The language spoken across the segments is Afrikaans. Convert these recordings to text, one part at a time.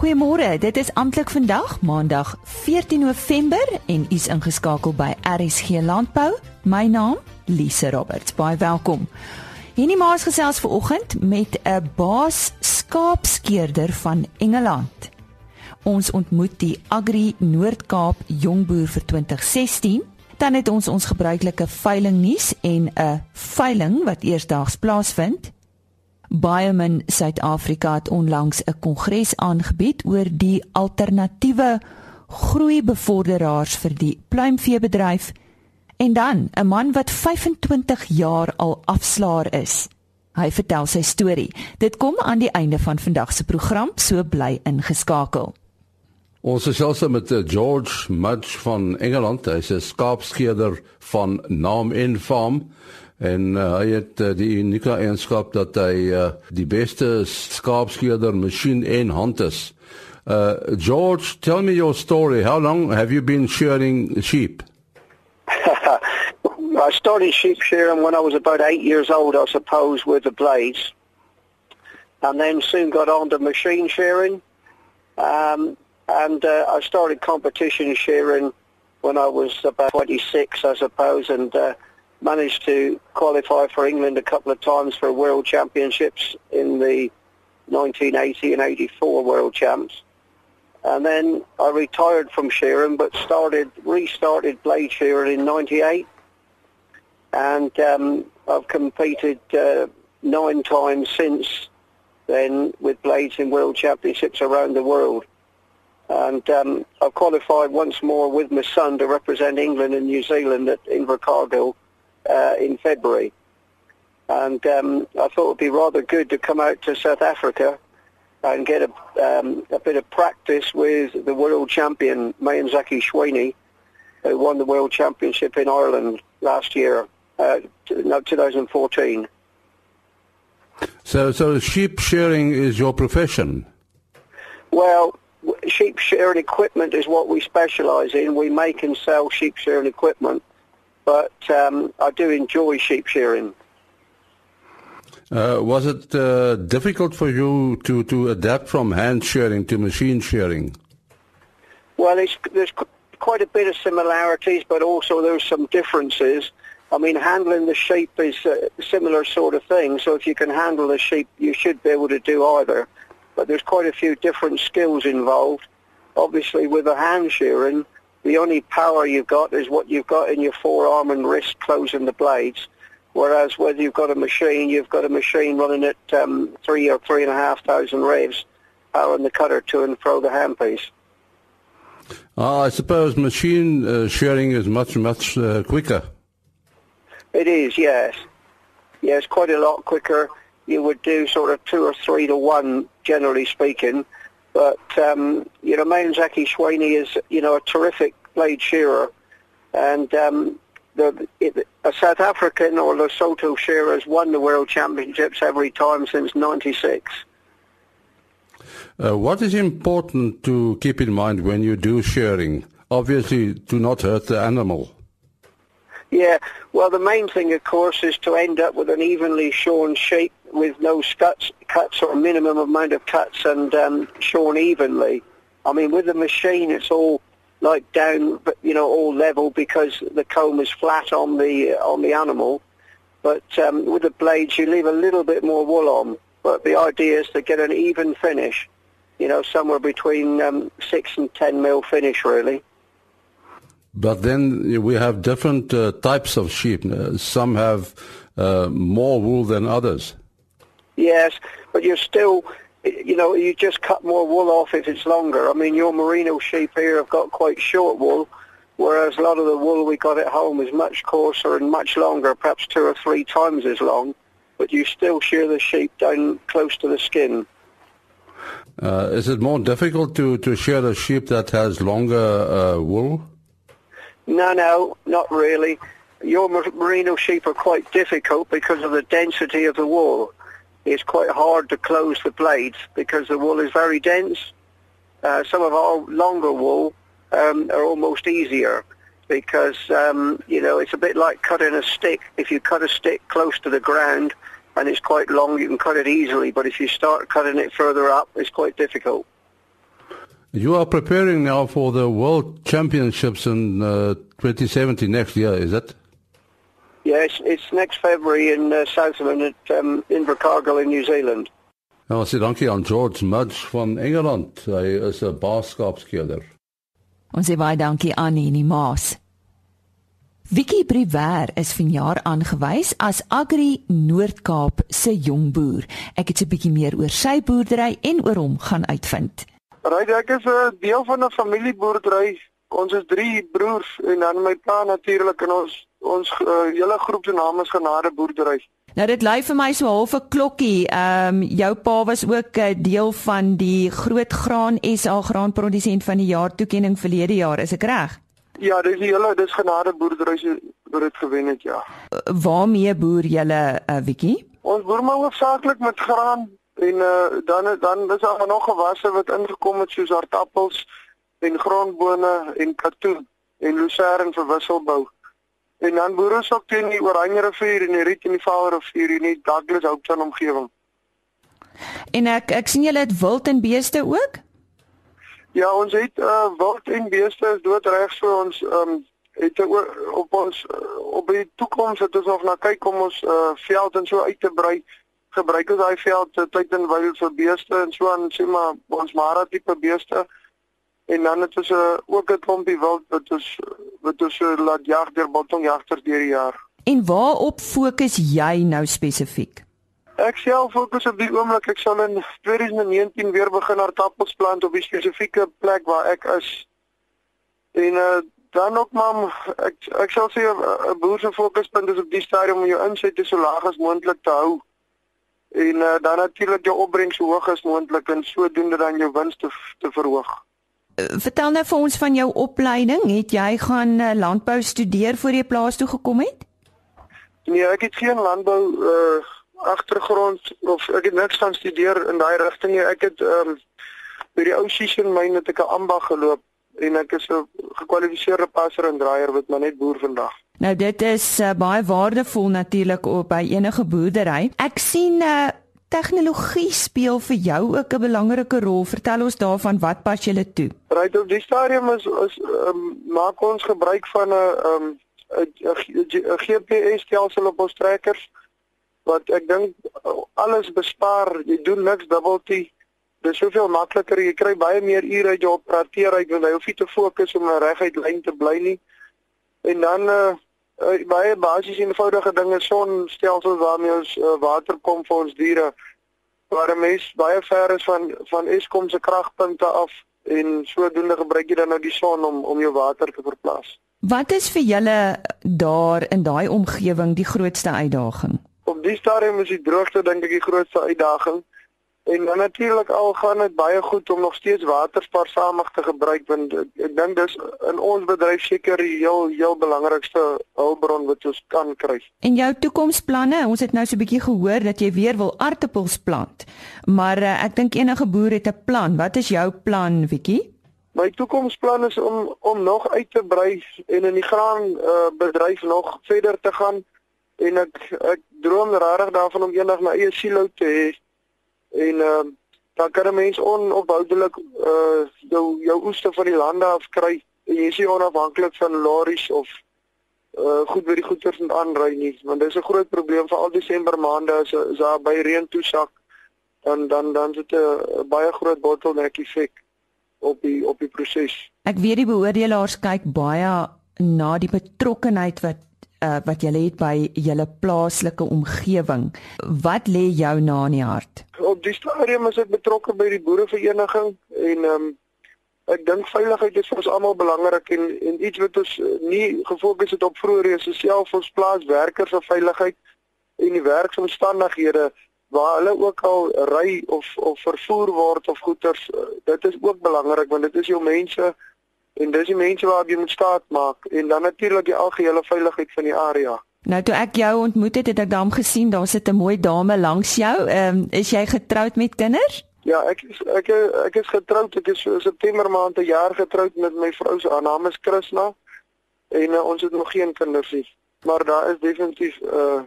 Goeiemôre, dit is amptelik vandag, Maandag 14 November en u's ingeskakel by RSG Landbou. My naam, Lise Roberts. Baie welkom. Hierdie maas gesels ver oggend met 'n baas skaapskeerder van Engeland. Ons ontmoet die Agri Noord-Kaap Jongboer vir 2016. Dan het ons ons gebruikelike veiling nuus en 'n veiling wat eersdaags plaasvind. Biomin Suid-Afrika het onlangs 'n kongres aangebied oor die alternatiewe groeibevorderaars vir die pluimveebedryf en dan 'n man wat 25 jaar al afslaer is. Hy vertel sy storie. Dit kom aan die einde van vandag se program, so bly ingeskakel. Ons is also met eh, George Mudge van Engeland. Hy's 'n skaapskeerder van Naam en Farm. En uh, hy het uh, die unieke eienskap dat hy uh, die beste skaapskeerder masjien en hand is. Uh, George, tell me your story. How long have you been shearing sheep? I started sheep shearing when I was about eight years old, I suppose, with the blades. And then soon got on to machine shearing. Um, and uh, I started competition shearing when I was about 26, I suppose, and uh, managed to qualify for England a couple of times for World Championships in the 1980 and 84 World Champs. And then I retired from shearing, but started restarted blade shearing in '98, and um, I've competed uh, nine times since then with blades in World Championships around the world. And um, I've qualified once more with my son to represent England and New Zealand at Invercargill uh, in February. And um, I thought it would be rather good to come out to South Africa and get a, um, a bit of practice with the world champion, Mayanzaki Shwani, who won the world championship in Ireland last year, uh, no, 2014. So, so sheep shearing is your profession? Well, sheep shearing equipment is what we specialise in. We make and sell sheep shearing equipment but um, I do enjoy sheep shearing. Uh, was it uh, difficult for you to, to adapt from hand shearing to machine shearing? Well, there's quite a bit of similarities, but also there's some differences. I mean, handling the sheep is a similar sort of thing. So if you can handle the sheep, you should be able to do either. But there's quite a few different skills involved. Obviously, with the hand shearing, the only power you've got is what you've got in your forearm and wrist closing the blades. Whereas whether you've got a machine, you've got a machine running at um, three or three and a half thousand revs, powering the cutter to and fro the handpiece. Uh, I suppose machine uh, shearing is much, much uh, quicker. It is, yes. Yes, quite a lot quicker. You would do sort of two or three to one, generally speaking. But um, you know, Mayanzaki Shwani is you know a terrific blade shearer, and um, the it, a South African or Lesotho shearer has won the world championships every time since '96. Uh, what is important to keep in mind when you do shearing? Obviously, to not hurt the animal. Yeah, well, the main thing, of course, is to end up with an evenly shorn sheep with no cuts, cuts or minimum amount of cuts and um, shorn evenly. I mean, with the machine, it's all like down, you know, all level because the comb is flat on the on the animal. But um, with the blades, you leave a little bit more wool on. But the idea is to get an even finish, you know, somewhere between um, six and ten mil finish, really. But then we have different uh, types of sheep. Uh, some have uh, more wool than others. Yes, but you're still, you know, you just cut more wool off if it's longer. I mean, your merino sheep here have got quite short wool, whereas a lot of the wool we got at home is much coarser and much longer, perhaps two or three times as long. But you still shear the sheep down close to the skin. Uh, is it more difficult to, to shear a sheep that has longer uh, wool? No, no, not really. Your merino sheep are quite difficult because of the density of the wool. It's quite hard to close the blades because the wool is very dense. Uh, some of our longer wool um, are almost easier because, um, you know, it's a bit like cutting a stick. If you cut a stick close to the ground and it's quite long, you can cut it easily. But if you start cutting it further up, it's quite difficult. You are preparing now for the World Championships in uh, 2017 next year, is it? Yes, it's next February in uh, Southampton at um, Invercargill in New Zealand. Nou, sê dankie aan George Mudge van Engeland. Hy is 'n baaskapskeerder. Ons sê baie dankie aan Henny Maas. Vicky Briwer is vanjaar aangewys as Agri Noord-Kaap se jong boer. Ek het 'n bietjie meer oor sy boerdery en oor hom gaan uitvind. Right, ek is 'n deel van 'n familieboerdery. Ons is 3 broers en dan my pa natuurlik en ons ons uh, hele groep se naam is Genade Boerdery. Nou dit lui vir my so half 'n klokkie. Ehm um, jou pa was ook 'n uh, deel van die Groot Graan SA graanprodusent van die jaar toekenning verlede jaar, is ek reg? Ja, dis die hele dis Genade Boerdery se wat dit gewen het, ja. Uh, waarmee boer julle 'n uh, wiekie? Ons boer maar hoofsaaklik met graan en uh, dan dan is daar nog gewasse wat ingekom het soos aardappels en grondbone en katoen en lucerne vir wisselbou. En dan boer ons ook teen die Oranje rivier en die Riet en die Vaal rivier in die Douglas Houten omgewing. En ek ek sien julle het wild en beeste ook? Ja, ons het uh wild en beeste is doodreg so ons um het er op ons uh, op die toekoms het ons nog na kyk om ons uh veld en so uit te brei. Gebruik ons daai veld tyd en wyl vir beeste en so aan sê maar ons mara tipe beeste en dan het ons uh, ook 'n klompie wild wat ons wat ons uh, laat jag deur bottonjagters deur die jaar. En waarop fokus jy nou spesifiek? Ek self fokus op die oomblik ek sal in 2019 weer begin aardappels plant op die spesifieke plek waar ek is. En uh, dan ook maar ek ek sal sê 'n boer se fokuspunt is op die stadium om jou insette so laag as moontlik te hou. En uh, dan natuurlik jou opbrengs so hoog as moontlik en sodoende dan jou wins te, te verhoog. Vertel nou vir ons van jou opleiding. Het jy gaan uh, landbou studeer voor jy plaas toe gekom het? Nee, ek het geen landbou uh agtergrond of ek het niks gaan studeer in daai rigting nie. Ek het ehm um, by die ou season myn het ek 'n ambag geloop en ek is 'n gekwalifiseerde passer en draaier wat maar net boer vandag. Nou dit is uh, baie waardevol natuurlik op by enige boerdery. Ek sien uh tegnologie speel vir jou ook 'n belangrike rol. Vertel ons daarvan wat pas julle toe? Right op die stadium is is um, maak ons gebruik van 'n um, 'n GPS stelsel op ons trekkers wat ek dink alles bespaar. Jy doen niks dubbelty. Dit is soveel makliker. Jy kry baie meer ure uit jou operateer uit want jy hoef nie te fokus om 'n reguit lyn te bly nie. En dan uh, uh, baie basies eenvoudige dinge sonstelsels waarmee ons uh, water kom vir ons diere waar 'n mens baie ver is van van Eskom se kragpunte af en sodoende gebruik jy dan nou die son om om jou water te verplas. Wat is vir julle daar in daai omgewing die grootste uitdaging? Op die stadium is die droogte dink ek die grootste uitdaging. En dan natuurlik al gaan dit baie goed om nog steeds waterspaarsamig te gebruik want ek dink dis in ons bedryf seker die heel heel belangrikste hulpbron wat ons kan kry. En jou toekomsplanne, ons het nou so 'n bietjie gehoor dat jy weer wil aartappels plant. Maar uh, ek dink enige boer het 'n plan. Wat is jou plan, Wiekie? My toekomsplan is om om nog uit te brei en in die graan uh, bedryf nog verder te gaan en ek ek droom regtig daarvan om eendag my eie silo te hê en ehm uh, dan kan 'n mens onophoudelik uh jou jou oeste van die lande af kry en jy is nie onafhanklik van lorries of uh goed by die goederes moet aanry nie want dis 'n groot probleem vir al Desember maande as as daar by reën toesak dan dan dan sit 'n baie groot bottleneck effek op die op die proses. Ek weet die beoordelaars kyk baie na die betrokkenheid wat uh, wat julle het by julle plaaslike omgewing. Wat lê jou na in die hart? Op die stadium is ek betrokke by die boerevereniging en ehm um, ek dink veiligheid is vir ons almal belangrik en en iets wat ons uh, nie gefokus het op vroeër is self ons plaaswerkers se veiligheid en die werksomstandighede waar hulle ook al ry of of vervoer word of goederes uh, dit is ook belangrik want dit is jou mense En dis die mense waarop jy moet staat maak en dan natuurlik die algehele veiligheid van die area. Nou toe ek jou ontmoet het, het ek daarom gesien daar sit 'n mooi dame langs jou. Ehm um, is jy getroud met kinders? Ja, ek is ek ek is getroud. Ek is so September maand 'n jaar getroud met my vrou se naam is Krishna. En uh, ons het nog geen kinders nie. Maar daar is definitief uh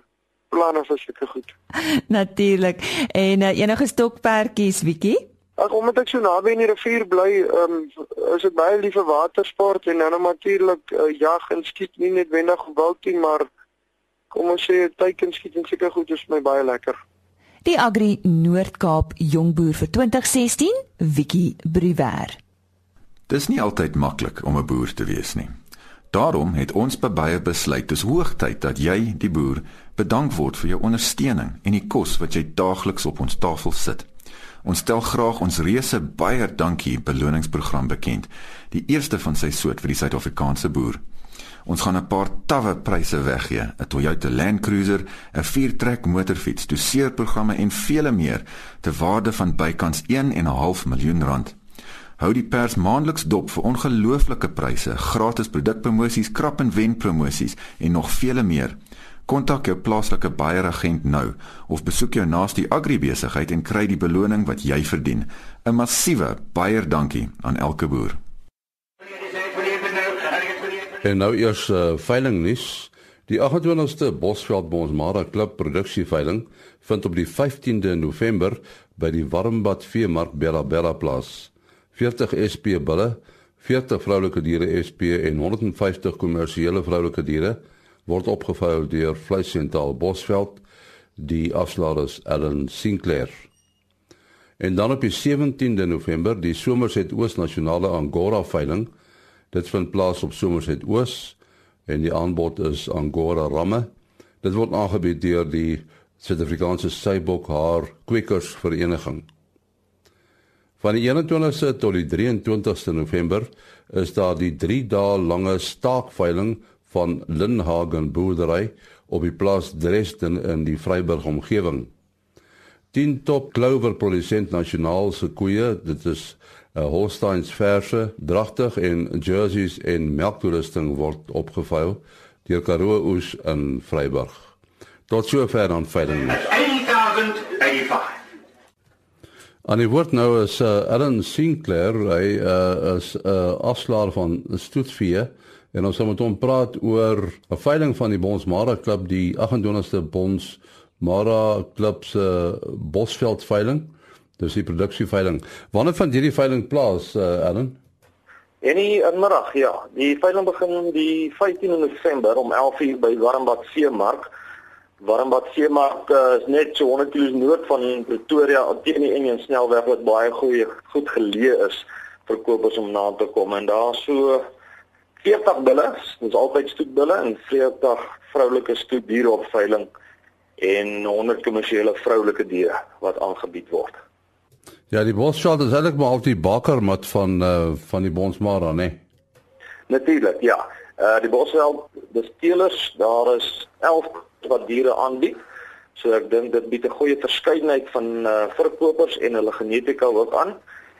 planne vir sulke goed. Natuurlik. En uh, enige stokperdjies, Wiekie? Ag omdat ek so naby aan die rivier bly, ehm um, is dit baie liewe watersport en dan natuurlik uh, jag en skiet nie noodwendig wildie, maar kom ons sê teiken skiet en seker goed is my baie lekker. Die Agri Noord-Kaap Jongboer vir 2016, Wiki Briwer. Dis nie altyd maklik om 'n boer te wees nie. Daarom het ons by baie besluit dis hoogtyd dat jy, die boer, bedank word vir jou ondersteuning en die kos wat jy daagliks op ons tafel sit. Ons stel graag ons reuse baie dankie beloningsprogram bekend, die eerste van sy soort vir die Suid-Afrikaanse boer. Ons gaan 'n paar tawwe pryse weggee, 'n Toyota Land Cruiser, 'n viertrek motorfiets, doseerprogramme en vele meer te waarde van bykans 1.5 miljoen rand. Hou die pers maandeliks dop vir ongelooflike pryse, gratis produkpromosies, krap en wen promosies en nog vele meer. Kontak jou plaaslike baieragent nou of besoek jou naaste agribesigheid en kry die beloning wat jy verdien. 'n Massiewe baie dankie aan elke boer. En nou eers uh, veilingnuus. Die 28ste Bosveld Bonsmara Klub produksieveiling vind op die 15de November by die Warmbad Veemark Bella Bella plaas. 40 SP bulle, 40 vroulike diere SP en 150 kommersiële vroulike diere word opgevou deur Vleissentraal Bosveld, die afslaers Allan Sinclair. En dan op die 17de November die Somerset Oos Nasionale Angora veiling Dit vind plaas op Somerset Oos en die aanbod is Angora ramme. Dit word aangebied deur die Suid-Afrikaanse Seibok haar Kweekers Vereniging. Van die 21ste tot die 23ste November is daar die 3 dae lange staakveiling van Linhagen boerdery op die plaas Dresden in die Vryburg omgewing. 10 top Clover produsent nasionaal se koeie, dit is uh, Holsteins verse, dragtig en jerseys en melktoerusting word opgevuil deur Karoo Oes in Vryburg. Tot sover aan veiling. 1085. En die word nou is uh, Alan Sinclair, hy uh, is 'n uh, afslaer van Stoetvee en ons gaan met hom praat oor 'n veiling van die Bonsmara klub, die 28ste Bonsmara klub se Bosveld veiling. Dis die produksieveiling. Wanneer vind hierdie veiling plaas, uh, Allan? En in middag, ja. Die veiling begin die 15 November om 11:00 by Warmbad Veemark. Warmbad Veemark uh, is net so 100 km noord van Pretoria, teen die Engen snelweg wat baie goeie goed geleë is vir kopers om na te kom en daar so 40 bulle, dis altyd stoetbulle en 40 vroulike stoetdiere op veiling en 100 kommersiële vroulike diere wat aangebied word. Ja, die Bosveld is eintlik maar op die bakkermat van uh van die Bonsmara, né? Nee? Natuurlik, ja. Uh die Bosveld, dis teelers, daar is 11 wat diere aanbied. So ek dink dit bied 'n goeie verskeidenheid van uh verkopers en hulle genetika ook aan.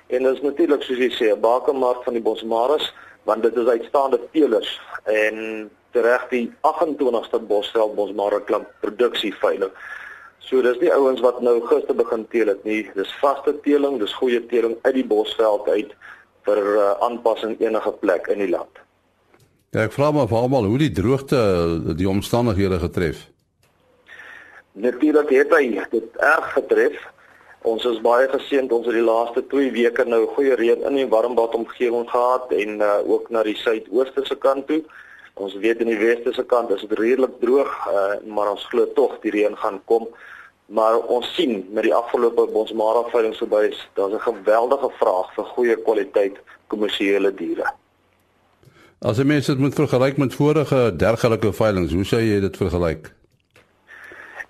En dis natuurlik soos jy sê, 'n bakkermat van die Bosmaras, want dit is uitstaande teelers en tereg die 28ste Bosveld Bosmara klub produksie veiling. So dis nie ouens wat nou gister begin teel het nie. Dis vaste teeling, dis goeie teeling uit die bosveld uit vir uh, aanpassing enige plek in die land. Ja, ek vra maar vir almal hoe die droogte die omstandighede getref. Natuurlik het hy dit erg getref. Ons is baie geseënd ons het die laaste 2 weke nou goeie reën in die warmbad omgewing gehad en uh, ook na die suidooste se kant toe. Ons weet in die weste se kant is dit redelik droog, uh, maar ons glo tog die reën gaan kom maar ons sien met die afgelope bonsmara veiling so baie daar's 'n geweldige vraag vir goeie kwaliteit kommersiële diere. As jy mens dit moet vergelyk met vorige dergelike veilings, hoe sou jy dit vergelyk?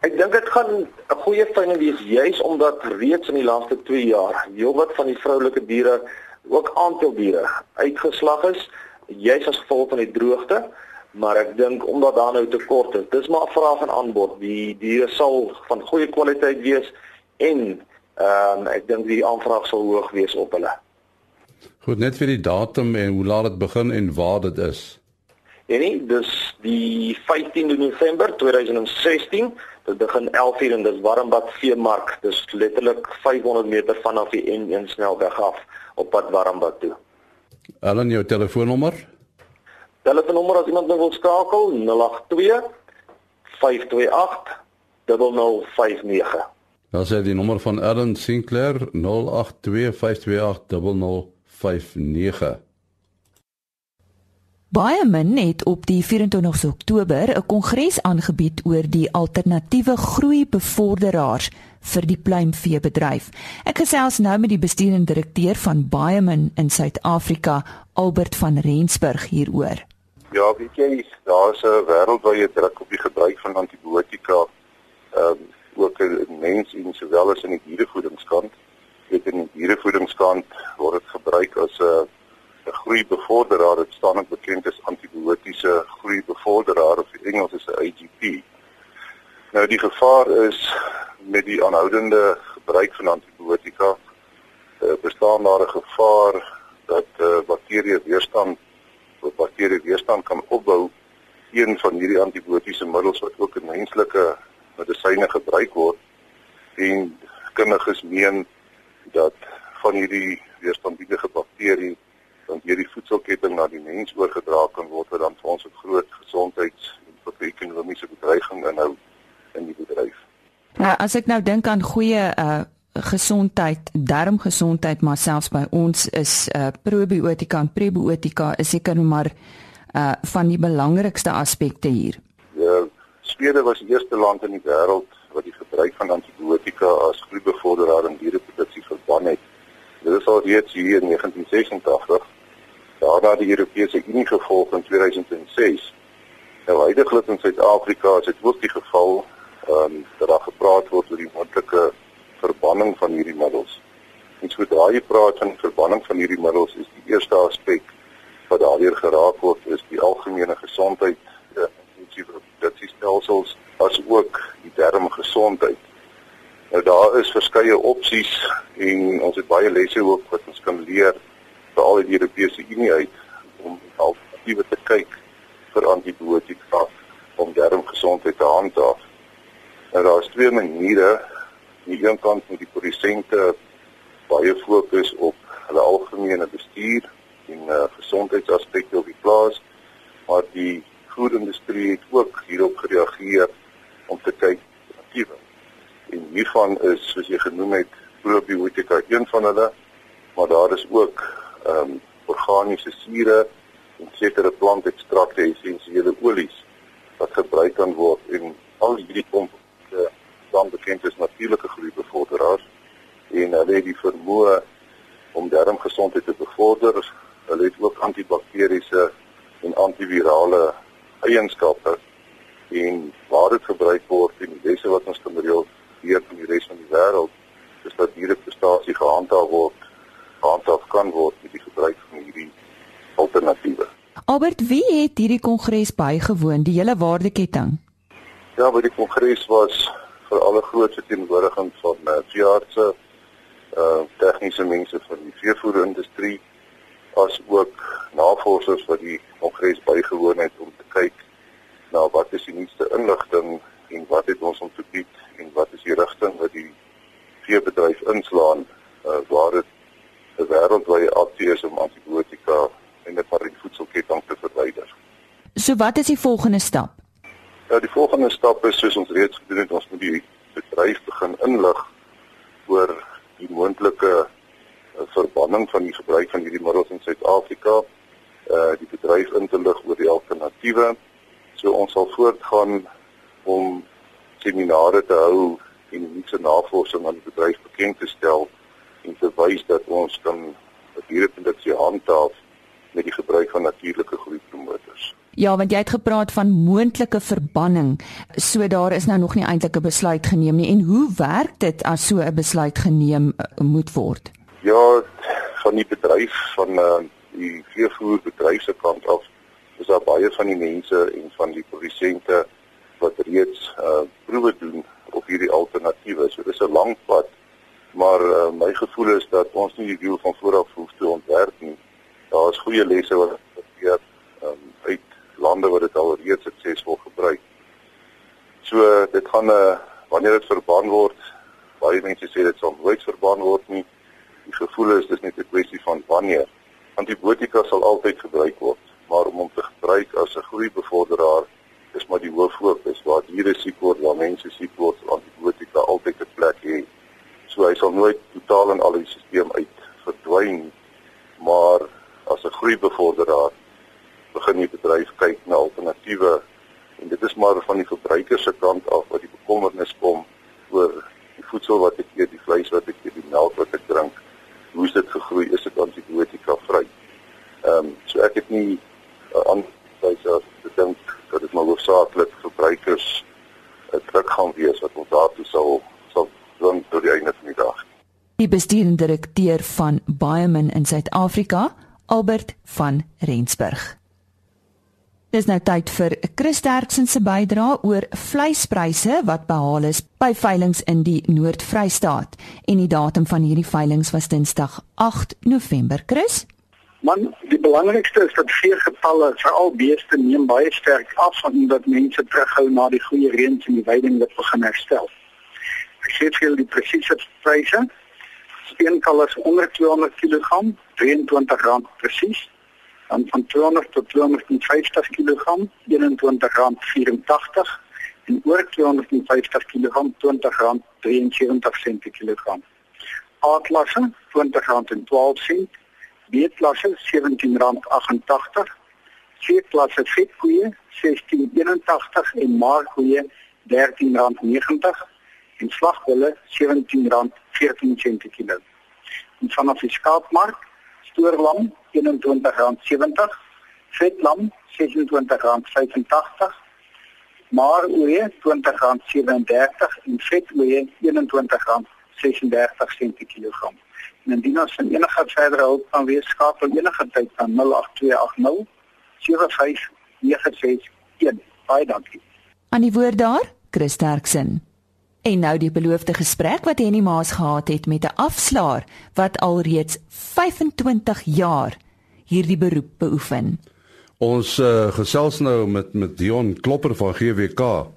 Ek dink dit gaan 'n goeie veiling wees juis omdat reeds in die laaste 2 jaar heelwat van die vroulike diere, ook aantal diere uitgeslag is, juis as gevolg van die droogte maar ek dink omdat daar nou tekort is, dis maar 'n vraag en aanbod. Die diere sal van goeie kwaliteit wees en ehm um, ek dink die aanvraag sal hoog wees op hulle. Goed, net vir die datum en hoe laat dit begin en waar dit is. En nee, dis die 15de November 2016. Dit begin 11:00 en dis Warmbad Veemark. Dis letterlik 500 meter vanaf die N1 snelweg af op pad Warmbad toe. Allen jou telefoonnommer 082 Telefoonnommer as iemand nou wil skakel 082 528 0059. Dan sê die nommer van Ellen Sinclair 0825280059. Baie min het op die 24 Oktober 'n kongres aangebied oor die alternatiewe groeibevorderaars vir die pluimveebedryf. Ek gesels nou met die bestuurende direkteur van Baiemin in Suid-Afrika, Albert van Rensburg hieroor. Ja, weet jy, daar's 'n wêreldwye druk op die gebruik van antibiotika, ehm um, ook in mens en sowel as in die dierevoedingskant. Dit in die dierevoedingskant word dit gebruik as 'n 'n groeibevorderaar, dit staan ook bekend as antibiotiese groeibevorderaar of in Engels is 'n AGP. Nou die gevaar is met die aanhoudende gebruik van antibiotika uh, bestaan daar 'n gevaar dat uh, bakterieë weerstand of bakterieë weerstand kan opbou teen van hierdie antibiotiese middels wat ook in menslike medisyne gebruik word en kundiges meen dat van hierdie weerstandige bakterie dan deur die voedselketting na die mens oorgedra kan word wat dan vir ons 'n groot gesondheids- en ekonomiese bedreiging inhou in die bedryf. Nou as ek nou dink aan goeie uh gesondheid, darmgesondheid, maar selfs by ons is uh probiotika en prebiotika is seker maar uh van die belangrikste aspekte hier. Ja, Swede was die eerste land in die wêreld wat die gebruik van antibiotika as groeibevorderaar in diereproduksie verbân het. Dit is al reeds hier in 1986. Daarna die Europese Unie gevolg in 2006. Nou huidigelik in Suid-Afrika is dit ook die geval ehm dat daar gepraat word oor die moontlike verbanning van hierdie middels. En sodra jy praat van verbanning van hierdie middels is die eerste aspek wat daardeur geraak word is die algemene gesondheid ja, produksiestelsels as ook die darmgesondheid. Nou daar is verskeie opsies en ons het baie lesse ook wat ons kan leer vir al die Europese Unie uit om alternatiewe te kyk vir antibiotika om darmgesondheid te handhaaf. Nou daar is twee maniere. Die een kant moet die produsente baie fokus op hulle algemene bestuur en uh, gesondheidsaspekte op die plaas, maar die voedindustrie het ook hierop gereageer om te kyk alternatiewe. En hiervan is soos jy genoem het probiotika een van hulle, maar daar is ook ehm um, organiese sure en sekere plantekstrakte essensiële olies wat gebruik kan word en al hierdie komponente dan bekend as natuurlike groeibevorderaars en hulle het die vermoë om darmgesondheid te bevorder. Hulle het ook antibakteriese en antivirale eienskappe en waar dit gebruik word en die lesse wat ons kan reël hier in die res van die wêreld is dat hierdie prestasie gehandhaaf word gehandhaaf kan word met die gebruik van hierdie alternatiewe. Albert, wie het hierdie kongres bygewoon, die hele waardeketting? Ja, by die kongres was vir alle groot verteenwoordiging van uh, veeartse, uh tegniese mense van die veevoerindustrie as ook navorsers wat die kongres bygewoon het om te kyk na wat is die nuutste inligting en wat het ons om te bied en wat is die rigting wat die veebedryf inslaan uh, waar dit 'n wêreldwye aksie is om antibiotika in die marine voedselketting te verwyder. So wat is die volgende stap? Ja, die volgende stap is soos ons reeds gedoen het, ons moet die bedryf begin inlig oor die moontlike verbanning van die gebruik van hierdie middels in Suid-Afrika, uh die bedryf in te lig oor die alternatiewe. So ons sal voortgaan om seminare te hou en nuwe navorsing aan die bedryf bekend te stel en te wys dat ons kan diereproduksie handhaaf met die gebruik van natuurlike groeipromotors. Ja, want jy het gepraat van moontlike verbanning. So daar is nou nog nie eintlik 'n besluit geneem nie. En hoe werk dit as so 'n besluit geneem uh, moet word? Ja, van die bedryf van uh, die veevoerbedryf se kant af is daar baie van die mense en van die produsente wat reeds uh proewe doen op hierdie alternatiewe. So dis 'n lang pad. Maar uh, my gevoel is dat ons nie die wiel van vooraf hoef te ontwerp nie. Daar is goeie lesse wat gebeur um, uit lande wat dit al reeds suksesvol gebruik. So dit gaan 'n uh, wanneer dit verbân word, baie mense sê dit sal nooit verbân word nie die gevoel is dis net 'n kwessie van wanneer. Antibiotika sal altyd gebruik word, maar om hom te gebruik as 'n groeibevorderaar is maar die hoof fokus waar diere siek word, waar mense siek word, antibiotika altyd 'n plek het sal nooit totaal in al die stelsel uit verdwyn maar as 'n groeibevorderaar begin die bedryf kyk na alternatiewe en dit is maar van die verbruiker se kant af wat die bekommernis kom oor die voedsel wat ek eet, die vleis wat ek eet, die melk wat ek drink, hoe is dit gegroei, is dit antibiotika vry? Ehm um, so ek het nie uh, aan wyse as te dink dat dit maar hoofsaaklik verbruikers 'n druk gaan wees wat ons daartoe sal sal dwing tot die einde van die dag. Die bestuurende direkteur van Biomin in Suid-Afrika, Albert van Rensburg. Dis nou tyd vir Chris Derksen se bydrae oor vleispryse wat behaal is by veilinge in die Noord-Vrystaat en die datum van hierdie veilinge was Dinsdag 8 November. Chris Man, die belangrikste is dat veegetalle veral beeste neem baie sterk af omdat mense terughou na die goeie reëns en die veiding wat begin herstel. Ek sê vir die presiese pryse. Steenkalvers onder 200 kg, R23 presies. Dan van 200 tot 250 kg R21.84 en oor 250 kg R20.73 per kilogram. A-klasse R20.12, B-klasse R17.88, C-klasse vetkoeie R16.81 en maarkoeie R13.90 en slagbulle R17.14 per kilo. En vanaf die skaapmark stoorlam R21.70, vetlam R26.85, maar oeye R20.37 en vetoeye R21.36 sent per kilogram. En indien ons van enige verdere hulp kan wees, skakel enige tyd aan 08280 75961. Baie dankie. Aan die woord daar, Chris Terksen. En nou die beloofde gesprek wat Henny Maas gehad het met 'n afslaer wat alreeds 25 jaar hierdie beroep beoefen. Ons uh, gesels nou met met Dion Klopper van GWK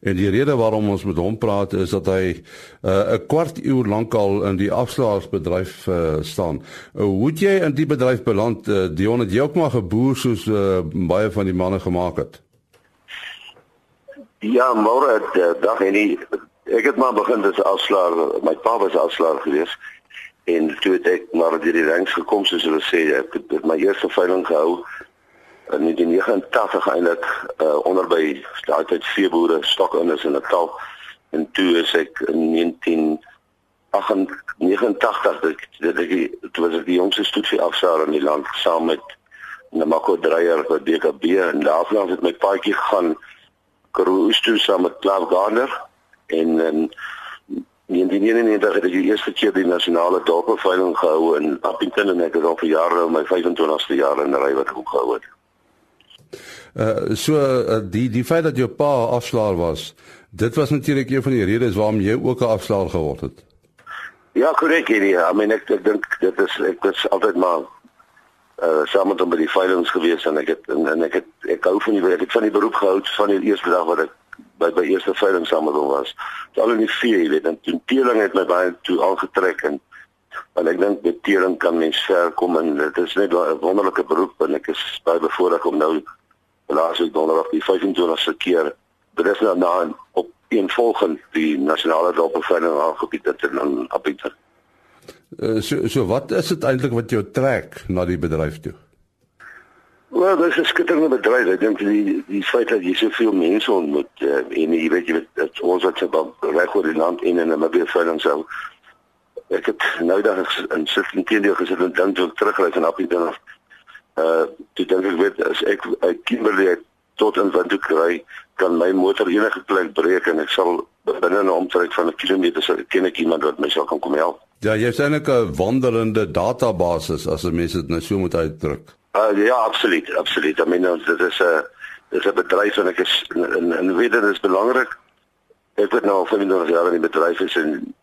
en die rede waarom ons met hom praat is dat hy eh, 'n uh, kwart uur lank al in die afslaersbedryf uh, staan. Uh, hoe het jy in die bedryf beland? Uh, Dion het jy ook maar geboer soos uh, baie van die manne gemaak het? Ja, môre dag en die ek het maar begin as afslaer. My pa was afslaer gewees en toe het ek maar deur die ranks gekom soos hulle sê. Ek het, het my eerste veiling gehou in 1989 eintlik uh, onder by daai tyd veeboere stokinders in Natal en toe is ek in 1989 dit dit dit was die jongste stoetjie afslaer in die land saam met Namako Dreyer by DKB en daarna het my paadjie gegaan Karoo Oostu saam met Klaas Gardner en in 1999 het ek die eerste keer die nasionale dorpveiling gehou in Appington en ek het al vir jare my 25ste jaar in ry wat ek ook gehou het. Uh so uh, die die feit dat jou pa afslaer was, dit was natuurlik een van die redes waarom jy ook 'n afslaer geword het. Ja, korrek hierdie. I mean ek ek dink dit is ek was altyd maar uh saam met hom by die veilings gewees en ek het en, en ek het ek hou van die ek het van die beroep gehou van die eerste dag wat ek by by eerste veiling saam met hom was. Dit al in die vee, jy weet, en toe teeling het my baie toe aangetrek en want ek dink met teeling kan mens ver kom en dit is net 'n wonderlike beroep en ek is baie bevoorreg om nou laas ek donderdag die 25ste keer is nou na op een volgende die nasionale dorpveiling aangebied het in Appington. Uh, so so wat is dit eintlik wat jou trek na die bedryf toe? Wel, dit is 'n skitterende bedryf. Ek dink die die feit dat jy soveel mense ontmoet uh, en jy weet jy weet ons wat se reg oor die land in en maar weer veiling sou. Ek het nou dan in sit in teendeel gesit en dink toe terugry van Appington af. Uh, toe dink ek weet as ek uit Kimberley tot in Windhoek kry, kan my motor enige plek breek en ek sal binne 'n omtrek van 'n kilometer sou ken ek iemand wat my sal kan kom help. Ja, jy eintlik 'n wandelende database as 'n mens dit nou so moet uitdruk. Uh, ja, absoluut, absoluut. I mean, dit is 'n dit is 'n bedryf en ek is in in weet dit is belangrik. Ek het nou al 25 jaar in die bedryf is en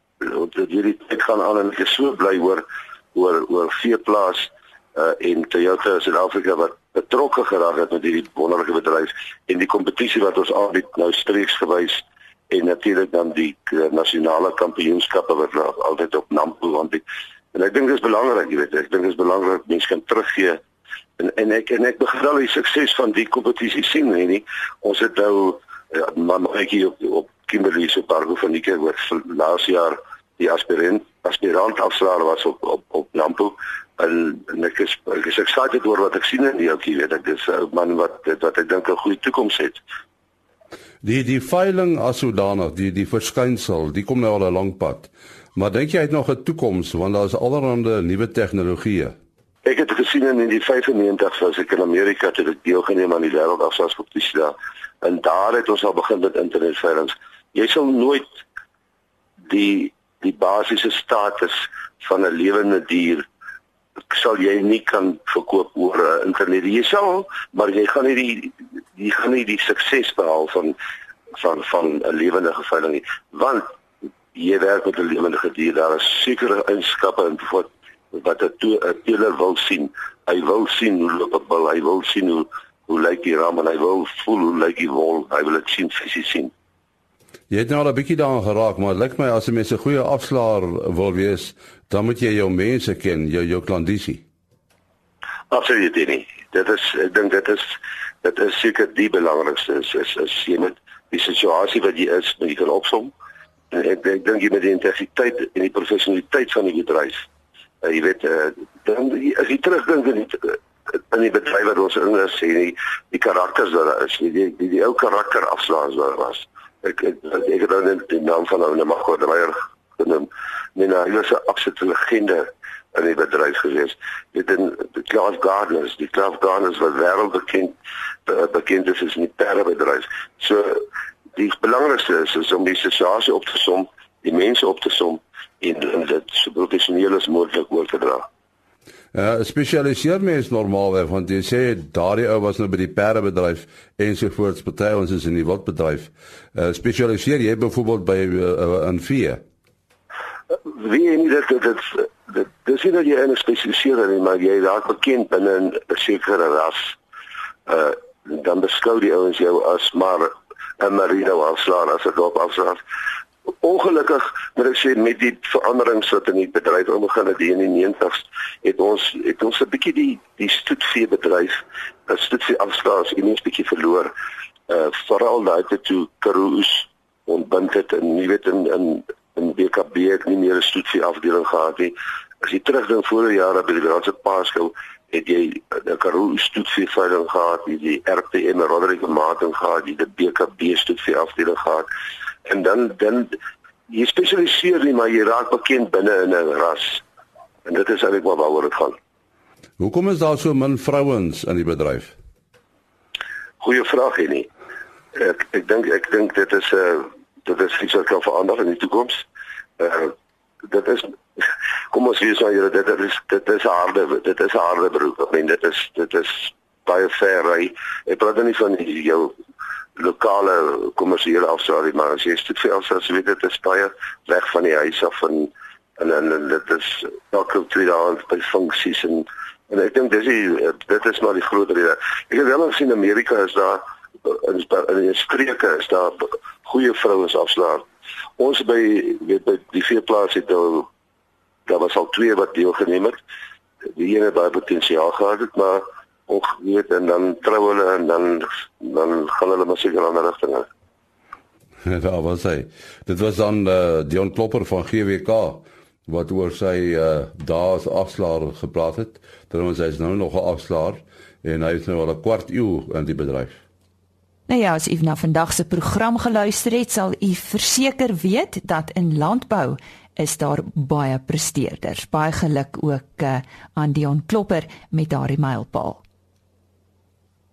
dit hierdie tyd gaan aan en ek is so bly oor oor oor veeplaas uh in Toyota Suid-Afrika wat betrokke geraak het met hierdie wonderlike bedryf en die kompetisie wat ons aanbied nou streeksgewys en natuurlik dan die uh, nasionale kampioenskappe wat altyd op Nampo aanbied. En ek dink dit is belangrik, jy weet, ek dink dit is belangrik mense kan teruggee en en ek en ek begin al die sukses van die kompetisie sien hè nie ons het nou ja, maar ek hier op, op Kimberley se park van die keer wat laas jaar die aspirant aspirant afslaer was op op op Nampo en, en ek is ek is excited oor wat ek sien in die ouetjie weet ek dis 'n man wat wat ek dink 'n goeie toekoms het. Die die veiling as sodanig, die die verskynsel, die kom nou al 'n lang pad. Maar dink jy hy het nog 'n toekoms want daar is allerlei nuwe tegnologieë. Ek het gesien in die 95 was ek in Amerika toe ek deelgeneem aan die wêreldafsalskompetisie daar. En daar het ons al begin met internetveilings. Jy sal nooit die die basiese status van 'n lewende dier sal jy nie kan verkoop oor uh, internet. Jy sal, maar jy gaan nie die jy gaan nie die sukses behaal van van van 'n lewende veiling nie. Want jy werk met 'n lewende dier, daar is sekere eienskappe en wat wat 'n teeler wil sien. Hy wil sien hoe loop 'n bil, hy wil sien hoe hoe lyk die ram en hy wil voel hoe lyk die wol, hy wil dit sien fisies sien. Jy het nou al 'n bietjie daaraan geraak, maar lyk my as 'n mens 'n goeie afslaer wil wees, dan moet jy jou mense ken, jou jou klandisie. Absoluut nie. Dit is ek dink dit is dit is seker die belangrikste is is, is jy moet die situasie wat jy is, moet jy kan opsom. En ek ek dink jy met die integriteit en die professionaliteit van die bedryf. Uh, jy weet uh, dan as jy terugdink in die in die bedryf wat ons in is, sien die die karakters wat daar is, die die, die, die ou karakter afslaers wat was ek ek ek het dan die naam van ou Namago Dreyer genoem. Nee, nou, hy was 'n absolute legende in die bedryf gewees. Dit in die Clive Gardners, die Clive Gardners wat wêreldbekend bekend is in die perdebedryf. So die belangrikste is, is om die situasie op te som, die mense op te som en dit so professioneel as moontlik oor te dra. Uh, spesialiseer mens normaalweg want jy sê daardie ou was nou by die perdebedryf ensovoorts party ons is in die wildbedryf. Uh, spesialiseer jy byvoorbeeld by uh, in vee? Wie en dit dit dit dis nie dat jy in 'n spesialiseer nie, maar jy raak bekend binne 'n sekere ras. Uh dan beskou die ouens jou as maar 'n merino afslaer as 'n dop afslaer ongelukkig moet ek sê met die veranderings wat in die bedryf. Omgaan het in die 90s het ons het ons 'n bietjie die die stoetvee bedryf as stoetvee afslaers in 'n bietjie verloor. Uh veral daai te toe Karoos ontbind het en jy weet in in in BKB het nie meer 'n stoetvee afdeling gehad nie. As jy terugdink vorige jare by die Raadse Paaskou het jy 'n Karoos stoetvee veiling gehad die RPM Roderick Martin gehad die BKB stoetvee afdeling gehad en dan dan jy spesialiseer nie maar jy raak bekend binne in 'n ras. En dit is eintlik waaroor dit gaan. Hoekom is daar so min vrouens in die bedryf? Goeie vraag hier nie. Ek ek dink ek dink dit is 'n uh, eh, dit is iets wat kan verander in die toekoms. Uh dit is kom ons sê so jy dit is dit is harde dit is harde beroep. Ek meen dit is dit is baie ver. Ek praat nie van jou lokale kommersiële afsalie maar as jy stoet vir afsalie so weet dit is baie weg van die huis af en en en, dit is elke twee dae by funksies en en ek dink dis die, dit is maar die groot rede. Ek het wel gesien Amerika is daar in in die streke is daar goeie vrouens afslaer. Ons by weet by die veeplaas het al daar was al twee wat deelgeneem het. Die ene baie potensiaal gehad het maar of weet en dan trou hulle en dan dan gaan hulle maar seker ander rigtinge. Ja, wat sê? Dit was dan uh, Dion Klopper van GWK wat oor sy uh, daas afslaer gepraat het. Trouwens hy is nou nog 'n afslaer en hy is nou al 'n kwart eeu in die bedryf. Nou ja, as u na vandag se program geluister het, sal u verseker weet dat in landbou is daar baie presteerders. Baie geluk ook uh, aan Dion Klopper met daardie mylpaal.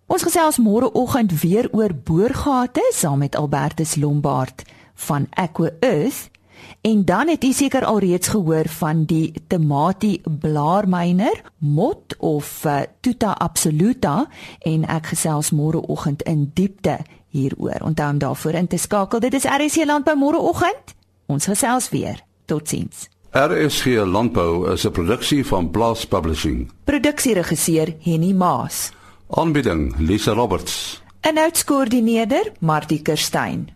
Ons gesels môre oggend weer oor boorgate saam met Albertus Lombard van Aqua Earth. En dan het u seker alreeds gehoor van die Temati blaarmyner, mot of uh, Tuta absoluta en ek gesels môre oggend in diepte hieroor. Onthou om daarvoor in te skakel. Dit is RSC Landbou môre oggend. Ons gesels weer. Totsiens. RSC Landbou is 'n produksie van Blast Publishing. Produksieregisseur Henny Maas. Aanbieding Lisa Roberts. En uitskoördineerder Martie Kerstyn.